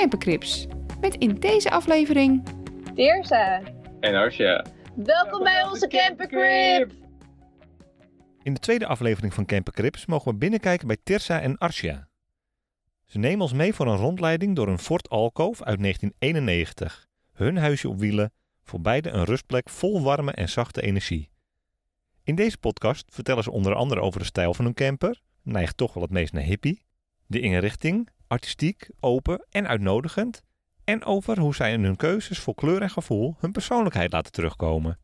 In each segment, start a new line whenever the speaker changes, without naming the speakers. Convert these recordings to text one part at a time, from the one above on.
Campercrips. Met in deze aflevering
Deerza,
En Arsja.
welkom bij onze campercrib!
In de tweede aflevering van Camper Crips mogen we binnenkijken bij Tirsa en Arsia. Ze nemen ons mee voor een rondleiding door een Ford Alcove uit 1991. Hun huisje op wielen, voor beide een rustplek vol warme en zachte energie. In deze podcast vertellen ze onder andere over de stijl van hun camper, neigt toch wel het meest naar hippie, de inrichting, artistiek, open en uitnodigend, en over hoe zij in hun keuzes voor kleur en gevoel hun persoonlijkheid laten terugkomen.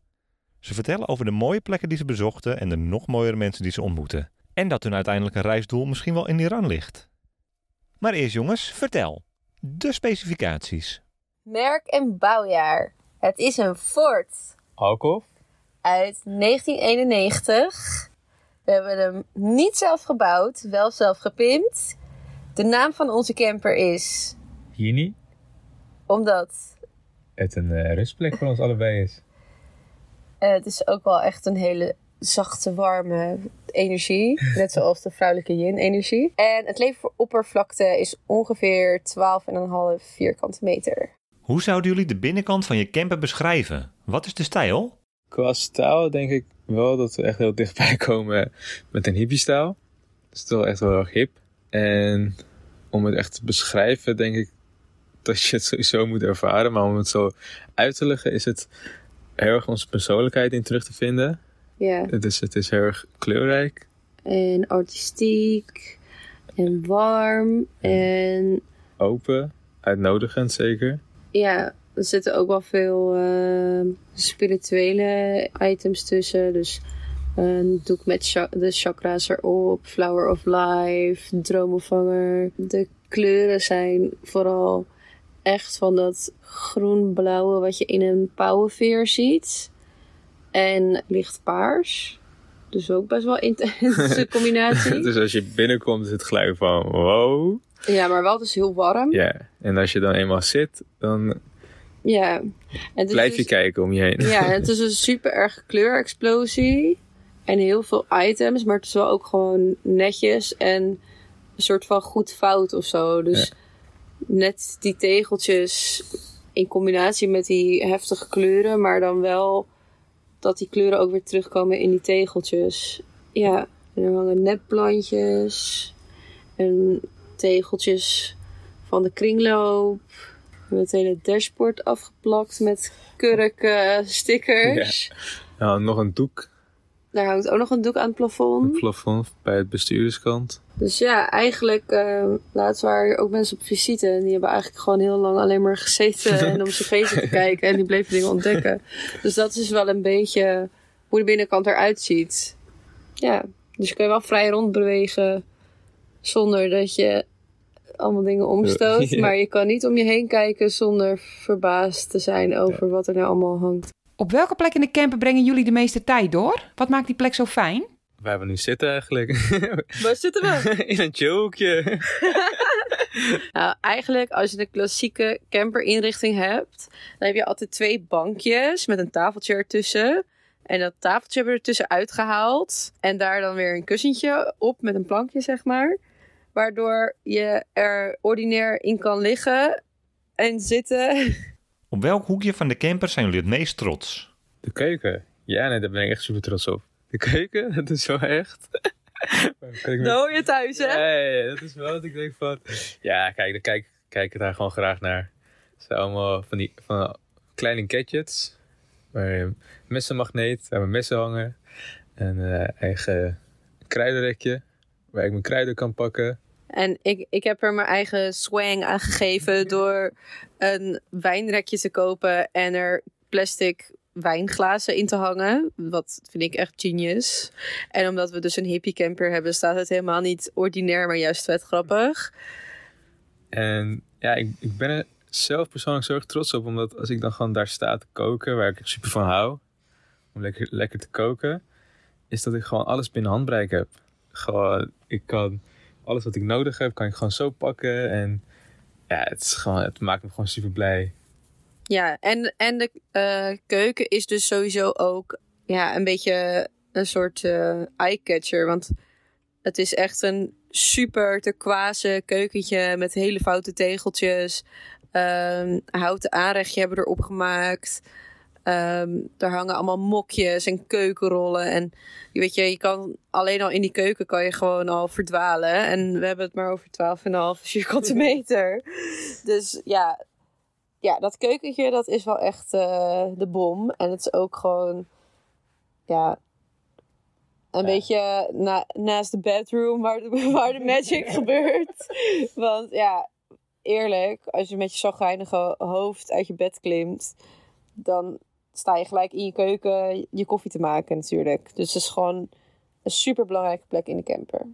Ze vertellen over de mooie plekken die ze bezochten en de nog mooiere mensen die ze ontmoeten. En dat hun uiteindelijke reisdoel misschien wel in Iran ligt. Maar eerst jongens, vertel. De specificaties.
Merk en bouwjaar. Het is een Ford
Alkov.
uit 1991. We hebben hem niet zelf gebouwd, wel zelf gepimpt. De naam van onze camper is
Hier
omdat
Het een eh, rustplek voor ons allebei is.
eh, het is ook wel echt een hele zachte, warme energie. Net zoals de vrouwelijke yin-energie. En het leveroppervlakte is ongeveer 12,5 vierkante meter.
Hoe zouden jullie de binnenkant van je camper beschrijven? Wat is de stijl?
Qua stijl denk ik wel dat we echt heel dichtbij komen met een hippie-stijl. Het is wel echt wel erg hip. En om het echt te beschrijven, denk ik dat je het sowieso moet ervaren. Maar om het zo uit te leggen, is het heel erg onze persoonlijkheid in terug te vinden.
Ja.
Het is, het is heel erg kleurrijk.
En artistiek. En warm. En
Open, uitnodigend zeker.
ja, er zitten ook wel veel eh, spirituele items tussen. Dus een doek met cha- de chakra's erop. Flower of Life. Dromenvanger. De kleuren zijn vooral echt van dat groen-blauwe wat je in een pauwenveer ziet. En licht paars. Dus ook best wel intense combinatie.
dus als je binnenkomt is het gelijk van wow.
Ja, maar wel dus heel warm.
Ja, en als je dan eenmaal zit, dan
Ja. En
blijf je
dus-
kijken om je heen.
Ja, het is een super erg kleurexplosie. En heel veel items, maar het is wel ook gewoon netjes en een soort van goed fout of zo. Dus net die tegeltjes in combinatie met die heftige kleuren, maar dan wel dat die kleuren ook weer terugkomen in die tegeltjes. Ja, en er hangen nepplantjes en tegeltjes van de kringloop. We hebben het hele dashboard afgeplakt met kurken, stickers.
Nou, nog een doek
Daar hangt ook nog een doek aan het plafond.
het plafond bij het bestuurderskant.
Dus ja, eigenlijk, eh, laatst waren er ook mensen op visite. En die hebben eigenlijk gewoon heel lang alleen maar gezeten en om cv's te kijken. En die bleven dingen ontdekken. Dus dat is wel een beetje hoe de binnenkant eruit ziet. Ja, dus je kan je wel vrij rondbewegen zonder dat je allemaal dingen omstoot.
Ja.
Maar je kan niet om je heen kijken zonder verbaasd te zijn over wat er nou allemaal hangt.
Op welke plek in de camper brengen jullie de meeste tijd door? Wat maakt die plek zo fijn?
Waar we nu zitten eigenlijk.
Waar zitten we?
In een chillhoekje.
Nou, eigenlijk als je de klassieke camperinrichting hebt, dan heb je altijd twee bankjes met een tafeltje ertussen. En dat tafeltje hebben we ertussen uitgehaald. En daar dan weer een kussentje op met een plankje, zeg maar. Waardoor je er ordinair in kan liggen en zitten.
Op welk hoekje van de camper zijn jullie het meest trots?
De keuken. Ja, nee, daar ben ik echt super trots op. De keuken, dat is zo echt.
Dan hoor je thuis, hè?
Ja, ja, ja, dat is wel wat ik denk van... Ja, kijk, daar kijk, kijk ik daar gewoon graag naar. Het zijn allemaal van die van kleine gadgets. Waar je messenmagneet, waar mijn messen hangen. Een eh, eigen kruidenrekje, waar ik mijn kruiden kan pakken.
En ik, ik heb er mijn eigen swang aan gegeven door een wijnrekje te kopen en er plastic wijnglazen in te hangen. Wat vind ik echt genius. En omdat we dus een hippie camper hebben, staat het helemaal niet ordinair, maar juist vet grappig.
En ja, ik, ik ben er zelf persoonlijk zo erg trots op. Omdat als ik dan gewoon daar sta te koken, waar ik super van hou. Om lekker, lekker te koken. Is dat ik gewoon alles binnen handbereik heb. Gewoon, ik kan alles wat ik nodig heb, kan ik gewoon zo pakken. En ja, het, is gewoon, het maakt me gewoon super blij.
Ja, en, en de eh, keuken is dus sowieso ook ja, een beetje een soort uh, eye-catcher. Want het is echt een super turquoise keukentje met hele foute tegeltjes. Um, houten aanrechtje hebben we erop gemaakt. Um, er hangen allemaal mokjes en keukenrollen. En je weet je, je kan alleen al in die keuken kan je gewoon al verdwalen. En we hebben het maar over 12,5 vierkante meter. Dus ja, ja, dat keukentje dat is wel echt uh, de bom. En het is ook gewoon, ja, een ja. beetje na, naast de bedroom waar de, waar de magic gebeurt. Want ja, eerlijk, als je met je zagrijnige hoofd uit je bed klimt, dan sta je gelijk in je keuken je koffie te maken natuurlijk. Dus het is gewoon een super belangrijke plek in de camper.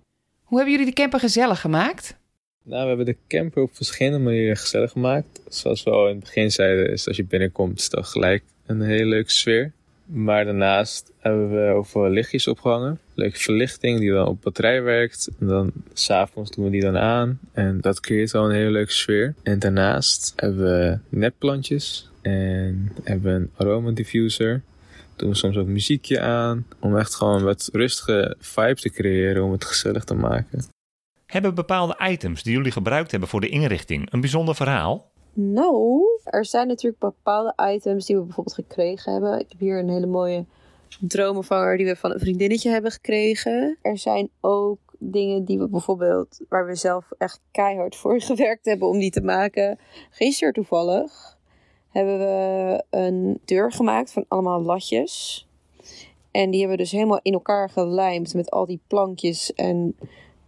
Hoe hebben jullie de camper gezellig gemaakt?
Nou, we hebben de camper op verschillende manieren gezellig gemaakt. Zoals we al in het begin zeiden, is als je binnenkomt, is dat gelijk een hele leuke sfeer. Maar daarnaast hebben we overal lichtjes opgehangen. Leuke verlichting die dan op batterij werkt. En dan s'avonds doen we die dan aan. En dat creëert wel een hele leuke sfeer. En daarnaast hebben we netplantjes. En hebben we een aromadiffuser. Doen we soms ook muziekje aan. Om echt gewoon wat rustige vibe te creëren. Om het gezellig te maken.
Hebben bepaalde items die jullie gebruikt hebben voor de inrichting een bijzonder verhaal?
Nou, er zijn natuurlijk bepaalde items die we bijvoorbeeld gekregen hebben. Ik heb hier een hele mooie dromenvanger die we van een vriendinnetje hebben gekregen. Er zijn ook dingen die we bijvoorbeeld, waar we zelf echt keihard voor gewerkt hebben om die te maken. Gisteren toevallig hebben we een deur gemaakt van allemaal latjes. En die hebben we dus helemaal in elkaar gelijmd met al die plankjes en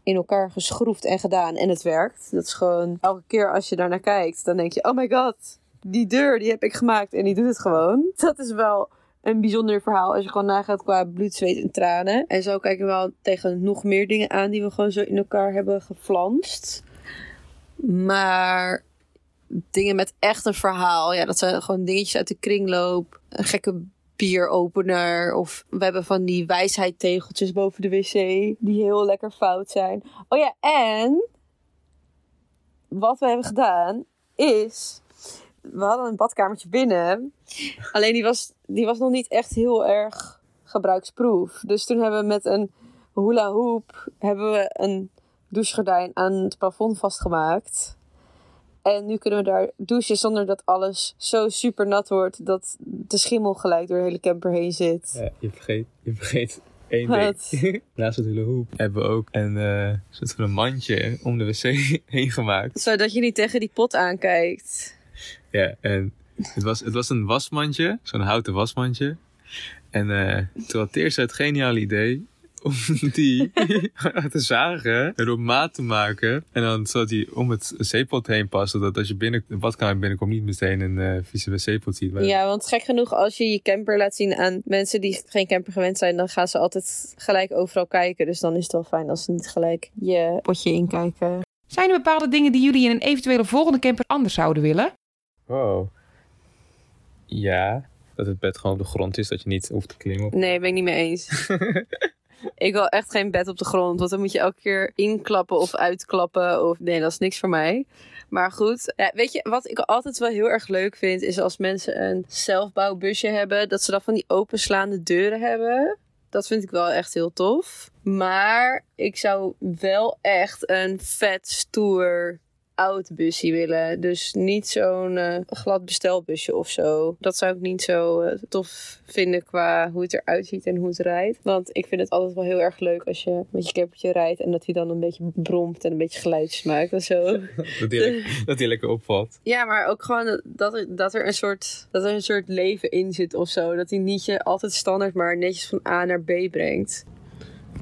in elkaar geschroefd en gedaan. En het werkt. Dat is gewoon elke keer als je daarnaar kijkt, dan denk je: oh my god, die deur die heb ik gemaakt en die doet het gewoon. Dat is wel een bijzonder verhaal als je gewoon nagaat qua bloed, zweet en tranen. En zo kijken we wel tegen nog meer dingen aan die we gewoon zo in elkaar hebben geflanst. Maar dingen met echt een verhaal, ja, dat zijn gewoon dingetjes uit de kringloop. Een gekke bieropener. Of we hebben van die wijsheidtegeltjes boven de wc. Die heel lekker fout zijn. Oh ja, en wat we hebben gedaan is. We hadden een badkamertje binnen. Alleen die was, die was nog niet echt heel erg gebruiksproef. Dus toen hebben we met een hula hoop hebben we een douchegordijn aan het plafond vastgemaakt. En nu kunnen we daar douchen zonder dat alles zo super nat wordt dat de schimmel gelijk door de hele camper heen zit.
Ja, je vergeet, je vergeet één ding. Naast het hula hoop hebben we ook een uh, soort van een mandje om de wc heen gemaakt.
Zodat je niet tegen die pot aankijkt.
Ja, en het was, het was een wasmandje, zo'n houten wasmandje. En uh, toen had Teers het geniale idee om die te zagen en op maat te maken. En dan zodat die om het zeepot heen past. Zodat als je binnen de badkamer binnenkomt niet meteen een uh, vieze wc-pot ziet. Maar...
Ja, want gek genoeg als je je camper laat zien aan mensen die geen camper gewend zijn. Dan gaan ze altijd gelijk overal kijken. Dus dan is het wel fijn als ze niet gelijk je potje inkijken.
Zijn er bepaalde dingen die jullie in een eventuele volgende camper anders zouden willen?
Wow. Ja, dat het bed gewoon op de grond is, dat je niet hoeft te klimmen.
Nee, ben ik niet mee eens. ik wil echt geen bed op de grond, want dan moet je elke keer inklappen of uitklappen. Of nee, dat is niks voor mij. Maar goed, weet je wat ik altijd wel heel erg leuk vind, is als mensen een zelfbouwbusje hebben, dat ze dan van die openslaande deuren hebben. Dat vind ik wel echt heel tof. Maar ik zou wel echt een vet stoer oud busje willen. Dus niet zo'n uh, glad bestelbusje of zo. Dat zou ik niet zo uh, tof vinden qua hoe het eruit ziet en hoe het rijdt. Want ik vind het altijd wel heel erg leuk als je met je campertje rijdt en dat hij dan een beetje bromt en een beetje geluidjes maakt en zo.
dat, hij lekker, dat hij lekker opvalt.
Ja, maar ook gewoon dat er, dat er een soort dat er een soort leven in zit of zo. Dat hij niet je altijd standaard maar netjes van A naar B brengt.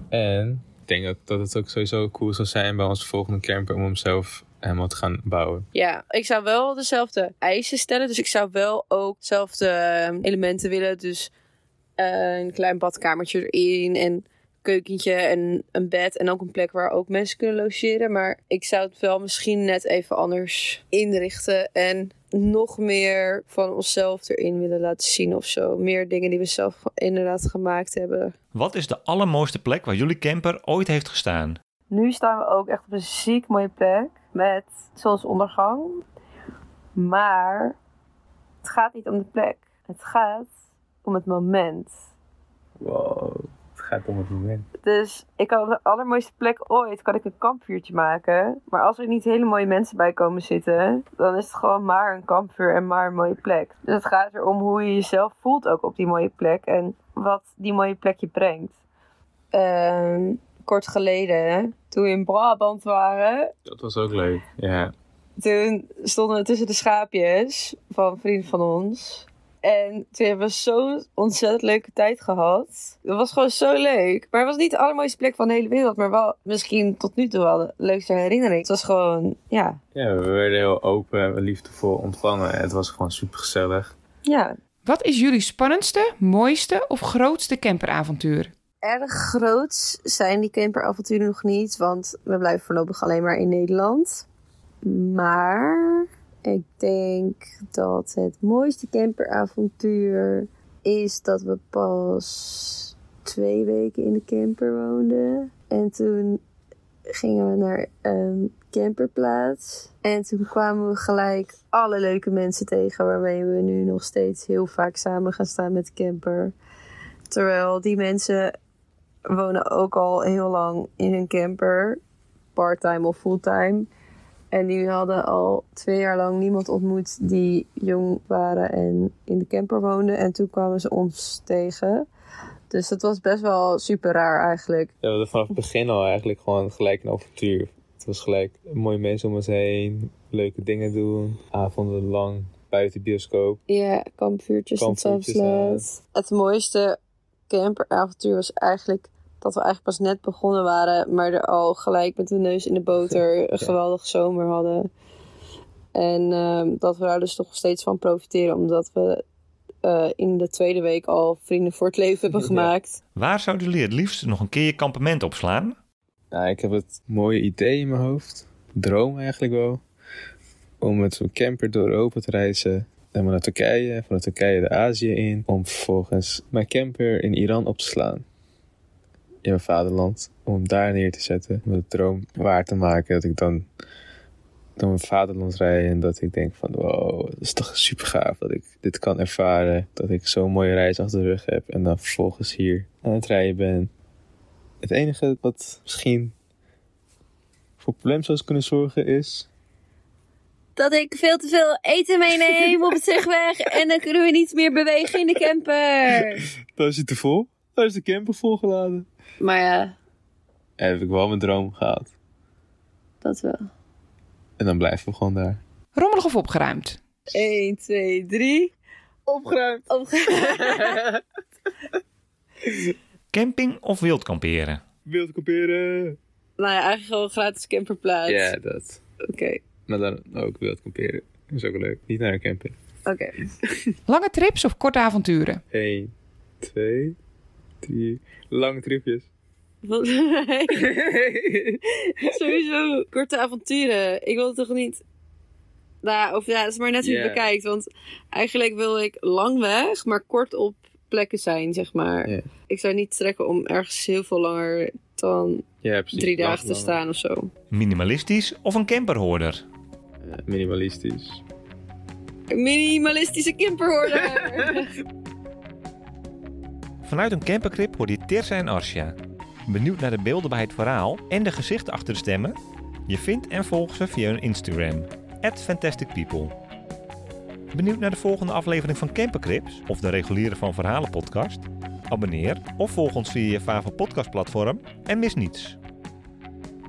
En ik denk dat, dat het ook sowieso cool zou zijn bij onze volgende camper om hem zelf helemaal te gaan bouwen.
Ja, ik zou wel dezelfde eisen stellen. Dus ik zou wel ook dezelfde ehm, elementen willen. Dus uh, een klein badkamertje erin en keukentje en een bed en ook een plek waar ook mensen kunnen logeren. Maar ik zou het wel misschien net even anders inrichten. En nog meer van onszelf erin willen laten zien of zo. Meer dingen die we zelf inderdaad gemaakt hebben.
Wat is de allermooiste plek waar jullie camper ooit heeft gestaan?
Nu staan we ook echt op een ziek mooie plek met zonsondergang. Maar het gaat niet om de plek. Het gaat om het moment.
Wow, het gaat om het moment.
Dus ik kan op de allermooiste plek ooit kan ik een kampvuurtje maken. Maar als er niet hele mooie mensen bij komen zitten, dan is het gewoon maar een kampvuur en maar een mooie plek. Dus het gaat erom hoe je jezelf voelt ook op die mooie plek en wat die mooie plek je brengt. Kort geleden, toen we in Brabant waren,
Dat was ook leuk. Ja.
toen stonden we tussen de schaapjes van vrienden van ons. En toen hebben we zo'n ontzettend leuke tijd gehad. Het was gewoon zo leuk. Maar het was niet de allermooiste plek van de hele wereld. Maar wel misschien tot nu toe wel de leukste herinnering. Het was gewoon, ja.
ja, we werden heel open en liefdevol ontvangen. Het was gewoon super gezellig.
Ja.
Wat is jullie spannendste, mooiste of grootste camperavontuur?
Erg groot zijn die camperavonturen nog niet. Want we blijven voorlopig alleen maar in Nederland. Maar ik denk dat het mooiste camperavontuur is dat we pas twee weken in de camper woonden. En toen gingen we naar een camperplaats. En toen kwamen we gelijk alle leuke mensen tegen waarmee we nu nog steeds heel vaak samen gaan staan met de camper. Terwijl die mensen wonen ook al heel lang in hun camper, parttime of fulltime. En die hadden al twee jaar lang niemand ontmoet die jong waren en in de camper woonden. En toen kwamen ze ons tegen. Dus dat was best wel super raar eigenlijk.
Ja, we hadden vanaf het begin al eigenlijk gewoon gelijk een avontuur. Het was gelijk mooie mensen om ons heen, leuke dingen doen, avonden lang buiten de bioscoop.
Ja, kampvuurtjes en Het mooiste camperavontuur was eigenlijk dat we eigenlijk pas net begonnen waren, maar er al gelijk met de neus in de boter een geweldige zomer hadden. En ehm, dat we daar dus toch steeds van profiteren, omdat we eh, in de tweede week al vrienden voor het leven hebben
Ja.
gemaakt.
Waar zouden jullie het liefst nog een keer je kampement opslaan?
Nou, ik heb het mooie idee in mijn hoofd. Droom eigenlijk wel. Om met zo'n camper door Europa te reizen. Helemaal naar Turkije. Vanuit Turkije de Azië in. Om vervolgens mijn camper in Iran op te slaan. In mijn vaderland. Om daar neer te zetten. Om de droom waar te maken. Dat ik dan door mijn vaderland rij. En dat ik denk van wow, dat is toch super gaaf. Dat ik dit kan ervaren. Dat ik zo'n mooie reis achter de rug heb. En dan vervolgens hier aan het rijden ben. Het enige wat misschien voor problemen zou kunnen zorgen is.
Dat ik veel te veel eten meeneem op het terugweg en dan kunnen we niet meer bewegen in de camper.
Dan is het te vol. Dan is de camper volgeladen.
Maar ja,
En heb ik wel mijn droom gehad.
dat wel.
En dan blijven we gewoon daar.
Rommelig of opgeruimd?
1, 2, 3.
Opgeruimd.
Opgeruimd.
Camping of wild kamperen?
Wild kamperen.
Nou ja, eigenlijk gewoon gratis camperplaats.
Ja, dat.
Oké,
Maar dan ook wild kamperen. Dat is ook leuk. Niet naar een camping.
oké.
Lange trips of korte avonturen?
1, 2, 3. Lange tripjes.
Wat- Sowieso korte avonturen. Ik wil toch niet... Nou, of ja, het is maar net hoe je het bekijkt. Want eigenlijk wil ik lang weg, maar kort op plekken zijn, zeg maar. Ik zou niet trekken om ergens heel veel langer dan drie dagen te staan of zo.
Minimalistisch of een camperhoorder?
Minimalistisch.
Minimalistische camperhoorder.
Vanuit een campercrip hoor je Tirsa en Arsja. Benieuwd naar de beelden bij het verhaal en de gezichten achter de stemmen? Je vindt en volgt ze via hun Instagram, @fantasticpeople. Benieuwd naar de volgende aflevering van Campercrips of de reguliere Van Verhalen podcast? Abonneer of volg ons via je favoriete podcastplatform en mis niets.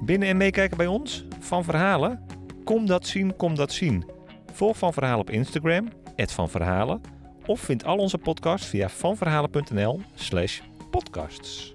Binnen en meekijken bij ons? Van Verhalen? Kom dat zien, kom dat zien. Volg Van Verhalen op Instagram, Van Verhalen, of vind al onze podcasts via vanverhalen.nl slash podcasts.